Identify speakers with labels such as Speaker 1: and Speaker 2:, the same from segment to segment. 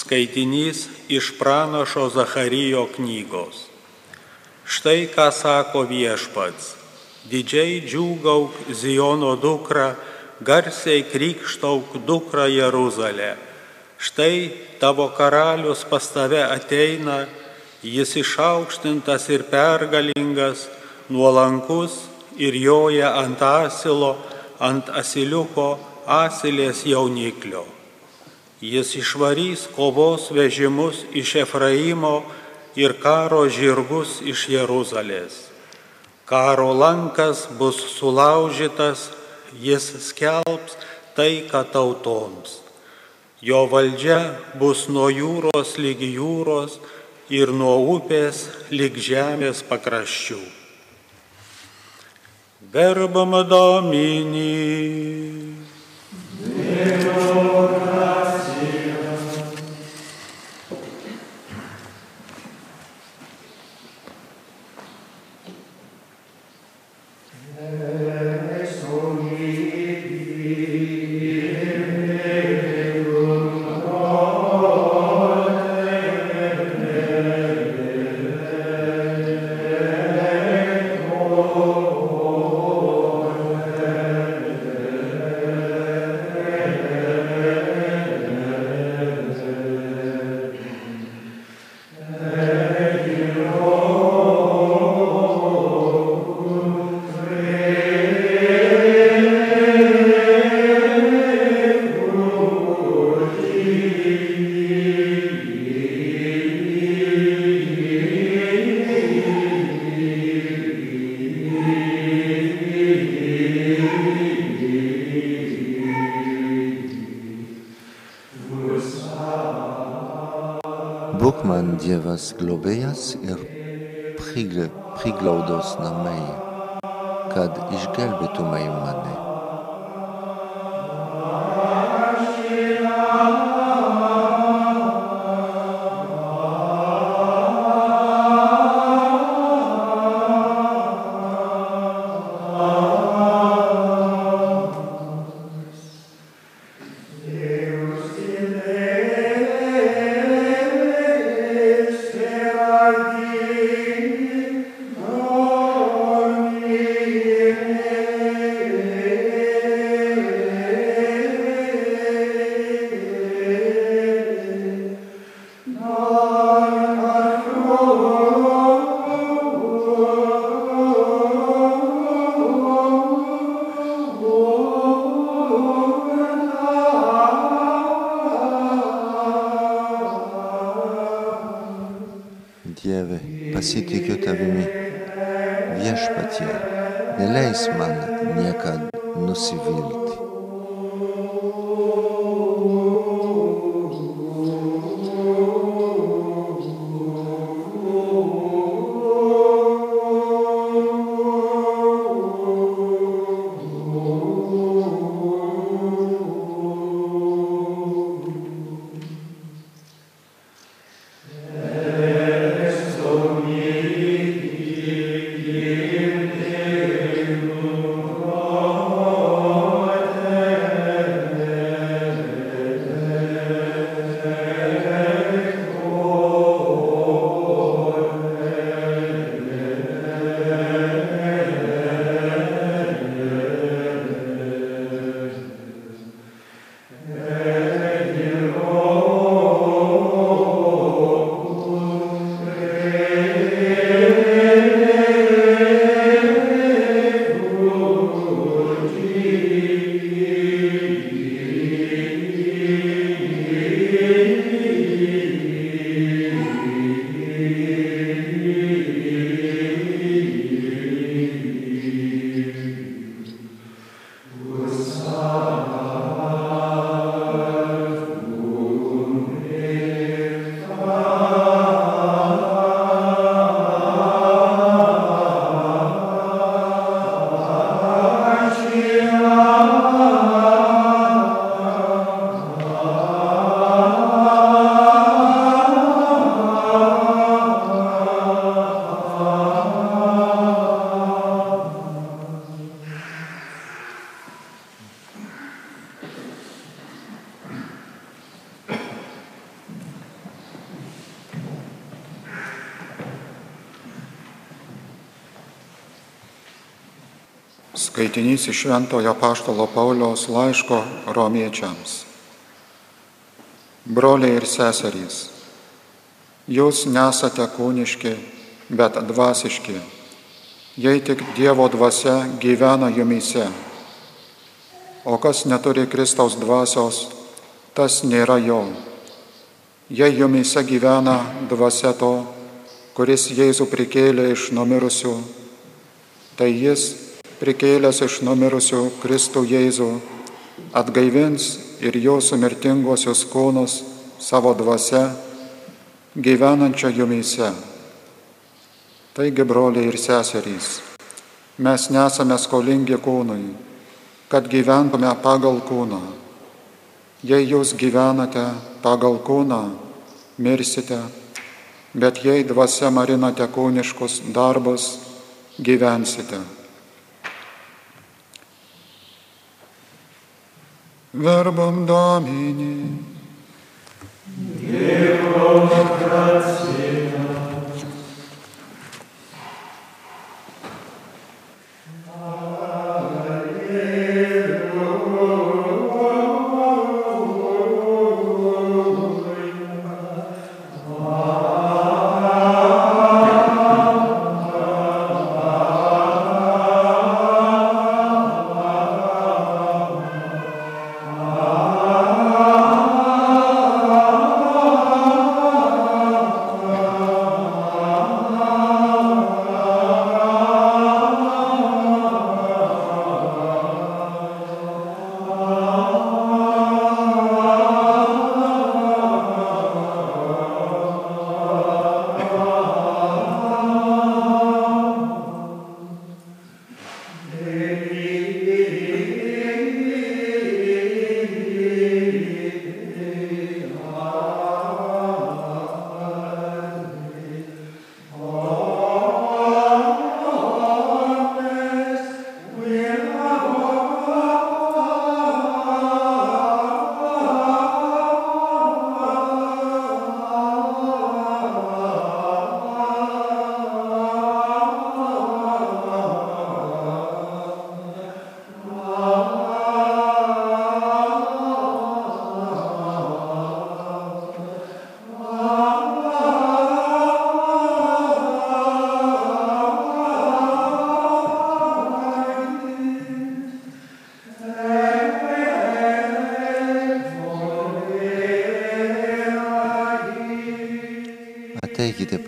Speaker 1: Skaitinys iš pranašo Zacharyjo knygos. Štai ką sako viešpats. Didžiai džiūgauk Ziono dukra, garsiai krikštauk dukra Jeruzalė. Štai tavo karalius pas tave ateina, jis išaukštintas ir pergalingas, nuolankus ir joja ant asilo, ant asiliuko asilės jauniklio. Jis išvarys kovos vežimus iš Efraimo ir karo žirgus iš Jeruzalės. Karo lankas bus sulaužytas, jis skelbs taiką tautoms. Jo valdžia bus nuo jūros lygi jūros ir nuo upės lyg žemės pakraščių. Verbama Domini.
Speaker 2: Lord. Man Dievas globėjas ir priglaudos namai, kad išgelbėtumai mane. man.
Speaker 3: Skaitinys iš Šventojo Paštalo Pauliaus laiško romiečiams. Broliai ir seserys, jūs nesate kūniški, bet dvasiški, jei tik Dievo dvasia gyvena jumise. O kas neturi Kristaus dvasios, tas nėra jo. Jei jumise gyvena dvasia to, kuris Jėzų prikėlė iš numirusių, tai jis prikėlęs iš numirusių Kristų Jėzų, atgaivins ir jūsų mirtingosius kūnus savo dvasia, gyvenančią jumyse. Taigi, broliai ir seserys, mes nesame skolingi kūnui, kad gyventume pagal kūną. Jei jūs gyvenate pagal kūną, mirsite, bet jei dvasia marinate kūniškus darbus, gyvensite. Verbum Domini. Deo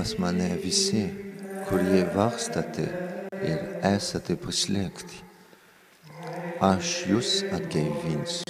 Speaker 2: pas mane visi, kurie varstate ir esate prislėgti. Aš jūs atgaivinsiu.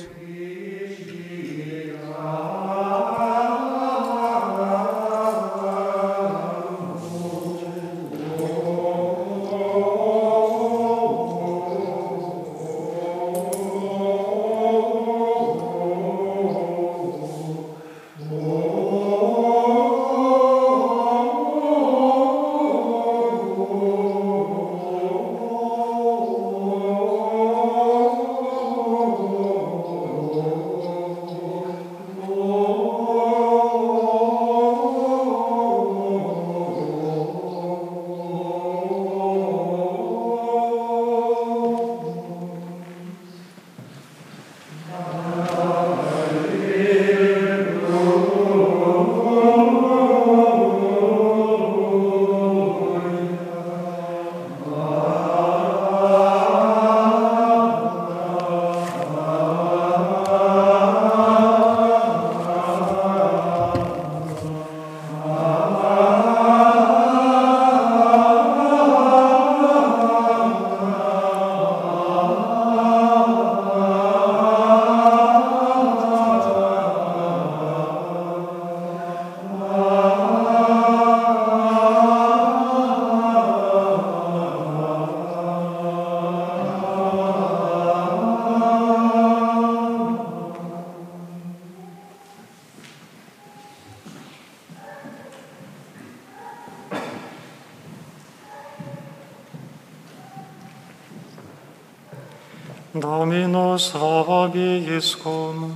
Speaker 4: Его слава биеском.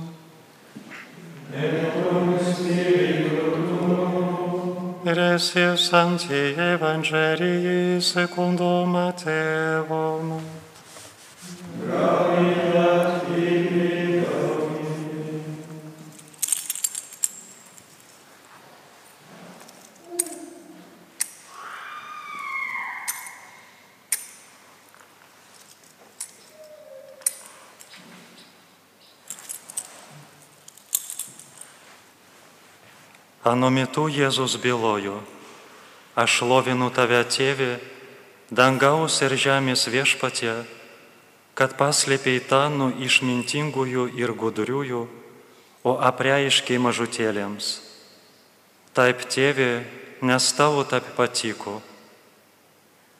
Speaker 4: Ресив Санти Евангелии секундо Матеум. Anu metu Jėzus bylojo, aš lovinu tave tėvė, dangaus ir žemės viešpatie, kad paslėpiai nuo išmintingųjų ir gudriųjų, o apreiškiai mažutėlėms. Taip tėvė, nes tavo taip patiko.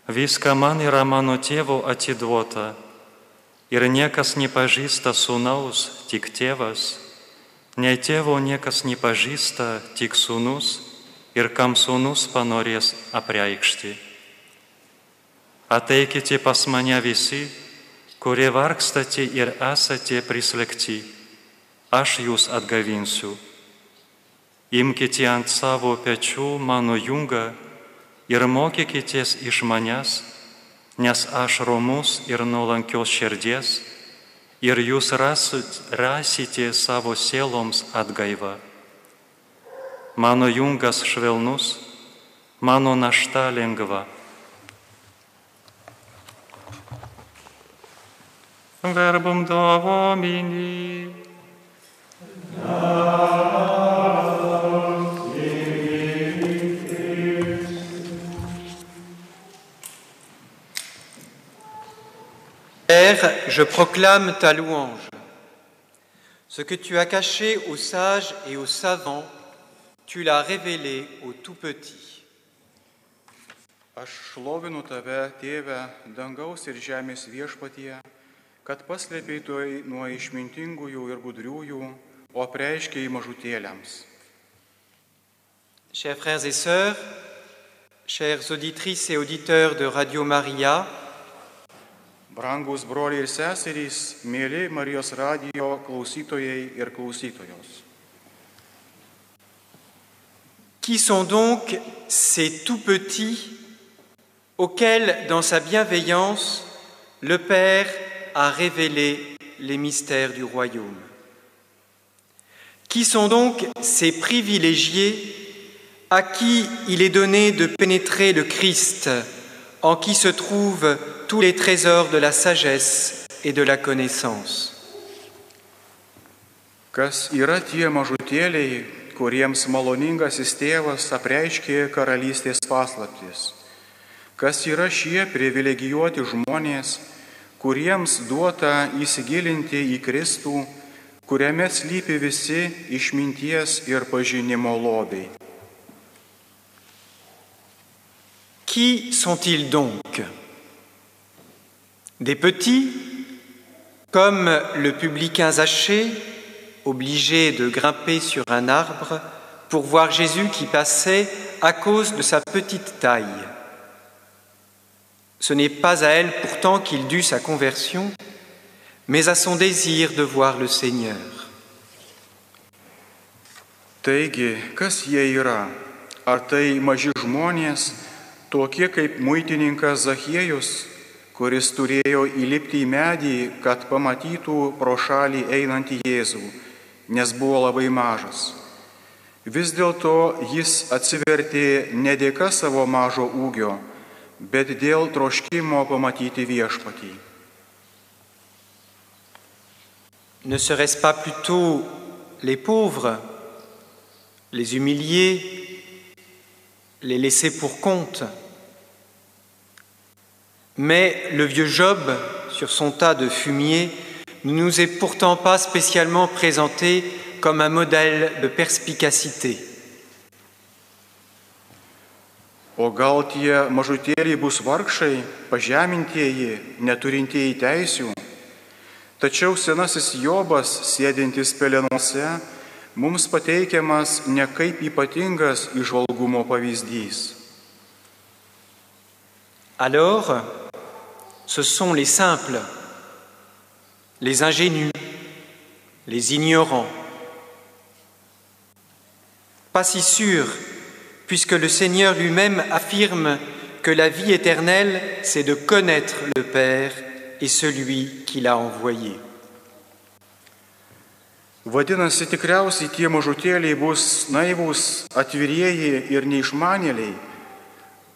Speaker 4: Viską man yra mano tėvo atiduota ir niekas nepažįsta sūnaus, tik tėvas Nei tėvo niekas nepažįsta, tik sūnus ir kam sūnus panorės apreikšti. Ateikite pas mane visi, kurie vargstate ir esate prislėgti, aš jūs atgavinsiu. Imkite ant savo pečių mano jungą ir mokykitės iš manęs, nes aš romus ir nuolankios širdies ir jūs rasite savo sieloms atgaivą. Mano jungas švelnus, mano našta lengva.
Speaker 5: Verbum Domini.
Speaker 6: Père, je proclame ta louange. Ce que tu as caché aux sages et aux savants, tu l'as révélé aux tout petits.
Speaker 7: Aš šlovinu tave, tėve, dangaus ir žemės viešpatie, kad paslėpiai tai nuo išmintingųjų ir gudriųjų, o apreiškiai mažutėliams.
Speaker 6: Chers frères et sœurs, chères auditrices et auditeurs de Radio Maria,
Speaker 7: Brangus broliai ir seserys, mėly Marijos radijo ir.
Speaker 6: Qui sont donc ces tout petits auxquels, dans sa bienveillance, le Père a révélé les mystères du royaume? Qui sont donc ces privilégiés à qui il est donné de pénétrer le Christ, en qui se trouvent tous les trésors de la sagesse et de la connaissance.
Speaker 7: Kas yra tie mažutėliai, kuriems maloningasis tėvas apreiškė karalystės paslaptis? Kas yra šie privilegijuoti žmonės, kuriems duota įsigilinti į Kristų, kuriame slypi visi išminties ir pažinimo lobiai?
Speaker 6: Qui sont-ils donc Des petits, comme le publicain Zachée, obligé de grimper sur un arbre pour voir Jésus qui passait à cause de sa petite taille. Ce n'est pas à elle pourtant qu'il dut sa conversion, mais à son désir de voir le Seigneur.
Speaker 7: Kaip kuris turėjo įlipti į medį, kad pamatytų pro šalį einantį Jėzų, nes buvo labai mažas. Vis dėlto jis atsivertė ne dėka savo mažo ūgio, bet dėl troškimo pamatyti viešpatį.
Speaker 6: Ne serait-ce pas plutôt les pauvres, les humiliés, les laissés pour compte Mais le vieux Job, sur son tas de fumier, ne nous est pourtant pas spécialement présenté comme un modèle de perspicacité.
Speaker 7: O gal tie mažutėliai bus vargšai, pažemintieji, neturintieji teisių? Tačiau senasis Jobas, sėdintis pelenuose, mums pateikiamas ne kaip ypatingas išvalgumo pavyzdys.
Speaker 6: Alors, ce sont les simples, les ingénus, les ignorants. Pas si sûr, puisque le Seigneur lui-même affirme que la vie éternelle, c'est de connaître le Père et celui qui l'a envoyé.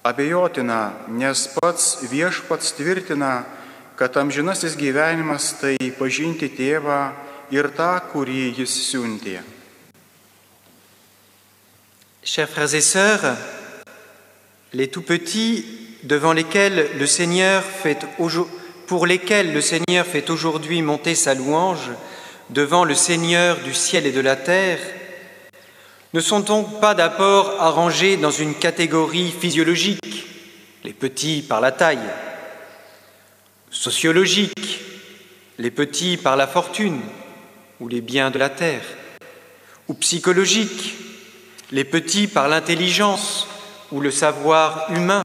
Speaker 7: Abejotina, nes pats viešpats tvirtina, kad amžinasis gyvenimas tai pažinti tėvą ir tą, kurį jis siuntė.
Speaker 6: Chers frères et sœurs, les tout petits devant lesquels le Seigneur fait pour lesquels le Seigneur fait aujourd'hui monter sa louange devant le Seigneur du ciel et de la terre, ne sont donc pas d'abord arrangés dans une catégorie physiologique, les petits par la taille, sociologique, les petits par la fortune ou les biens de la terre, ou psychologique, les petits par l'intelligence ou le savoir humain?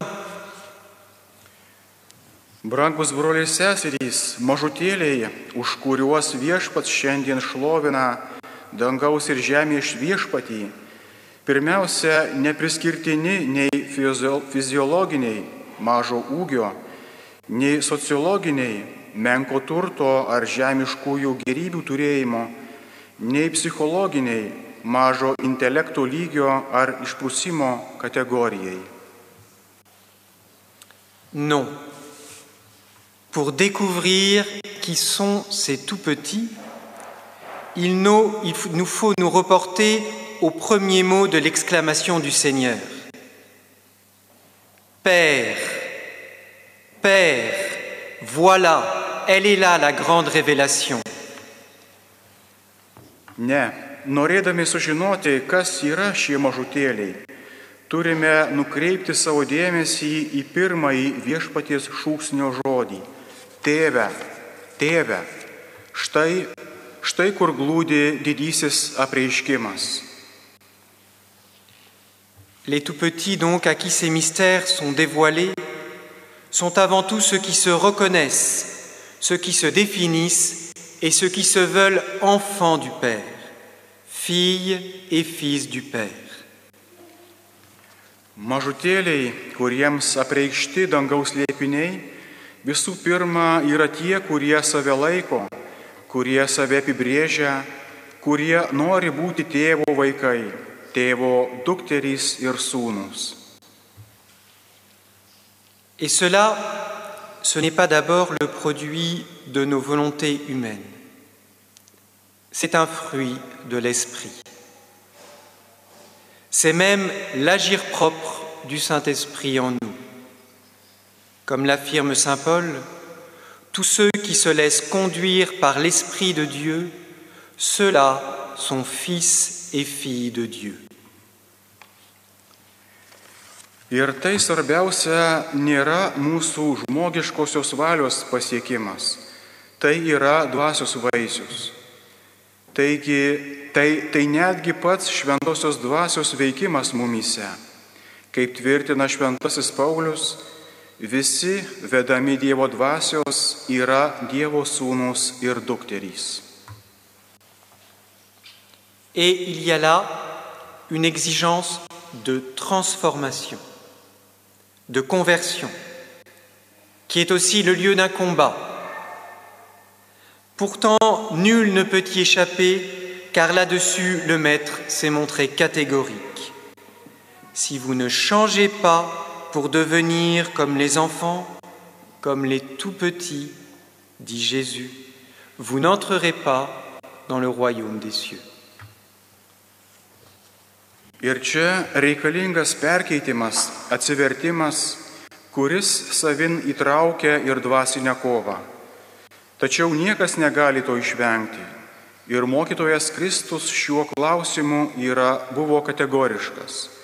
Speaker 7: Dangaus ir žemės viešpatį, pirmiausia, nepriskirtini nei fiziologiniai mažo ūgio, nei sociologiniai menko turto ar žemiškųjų gerybių turėjimo, nei psichologiniai mažo intelekto lygio ar išprusimo kategorijai.
Speaker 6: Non. Pour découvrir qui sont ces tout petits, il nous, faut nous reporter au premier mot de l'exclamation du Seigneur. Père, Père, voilà, elle est là la grande révélation.
Speaker 7: Ne, norėdami kas nukreipti savo dėmesį šūksnio žodį -. Štai, štai kur glūdi didysis apreiškimas.
Speaker 6: Les tout petits, donc, à qui ces mystères sont dévoilés, sont avant tout ceux qui se reconnaissent, ceux qui se définissent et ceux qui se veulent enfants du Père, filles et fils du Père.
Speaker 7: Mažutėliai, kuriems apreikšti dangaus liepiniai, visų pirma yra tie, kurie save laiko, vaikai.
Speaker 6: Et cela, ce n'est pas d'abord le produit de nos volontés humaines. C'est un fruit de l'Esprit. C'est même l'agir propre du Saint-Esprit en nous. Comme l'affirme Saint Paul, tous ceux qui se laissent conduire par l'Esprit de Dieu, ceux-là sont fils et filles de Dieu.
Speaker 7: Ir tai svarbiausia nėra mūsų žmogiškosios valios pasiekimas, tai yra dvasios vaisius. Taigi, tai, tai netgi pats šventosios dvasios veikimas mumyse. Kaip tvirtina šventasis Paulius, visi vedami Dievo dvasios yra ir.
Speaker 6: Et il y a là une exigence de transformation, de conversion, qui est aussi le lieu d'un combat. Pourtant, nul ne peut y échapper, car là-dessus, le Maître s'est montré catégorique. Si vous ne changez pas pour devenir comme les enfants, comme les tout petits, dit Jésus, vous n'entrerez pas dans le royaume des cieux.
Speaker 7: Ir čia reikalingas perkeitimas, atsivertimas, kuris savin įtraukia ir dvasinę kovą. Tačiau niekas negali to išvengti. Ir mokytojas Kristus šiuo klausimu yra, buvo kategoriškas.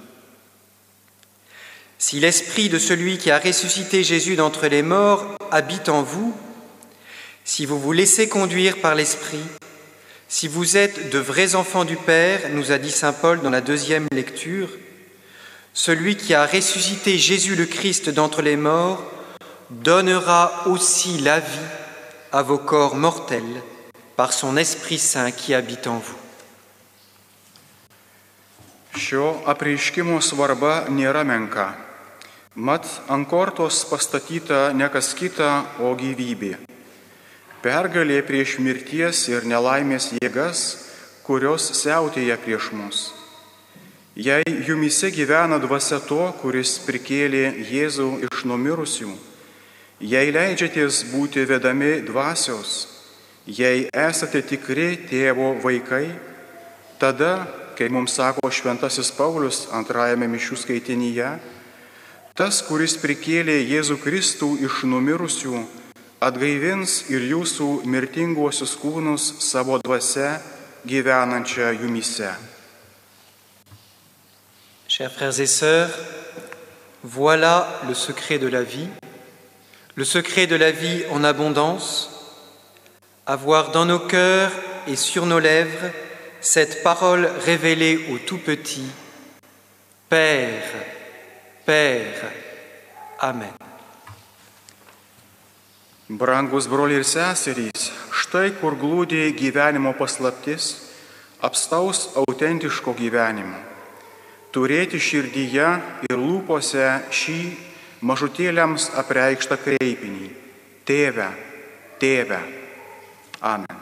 Speaker 6: Si l'esprit de celui qui a ressuscité Jésus d'entre les morts habite en vous, si vous vous laissez conduire par l'esprit, Si vous êtes de vrais enfants du Père, nous a dit Saint Paul dans la deuxième lecture, celui qui a ressuscité Jésus le Christ d'entre les morts donnera aussi la vie à vos corps mortels par son Esprit Saint qui habite en vous.
Speaker 7: Mat ant kortos pastatyta ne kas kita, o gyvybė. Pergalė prieš mirties ir nelaimės jėgas, kurios siautėja prieš mus. Jei jumise gyvena dvasia to, kuris prikėlė Jėzų iš numirusių, jei leidžiatės būti vedami dvasios, jei esate tikri tėvo vaikai, tada kai mums sako šventasis Paulius antrajame mišių skaitinyje, tas.
Speaker 6: Chers frères et sœurs, voilà le secret de la vie, le secret de la vie en abondance, avoir dans nos cœurs et sur nos lèvres cette parole révélée au tout petit, Père, Père, Amen.
Speaker 7: Brangus broliai ir seserys, štai kur glūdė gyvenimo paslaptis, apstaus autentiško gyvenimo. Turėti širdyje ir lūpose šį mažutėliams apreikštą kreipinį. Tėve, tėve. Amen.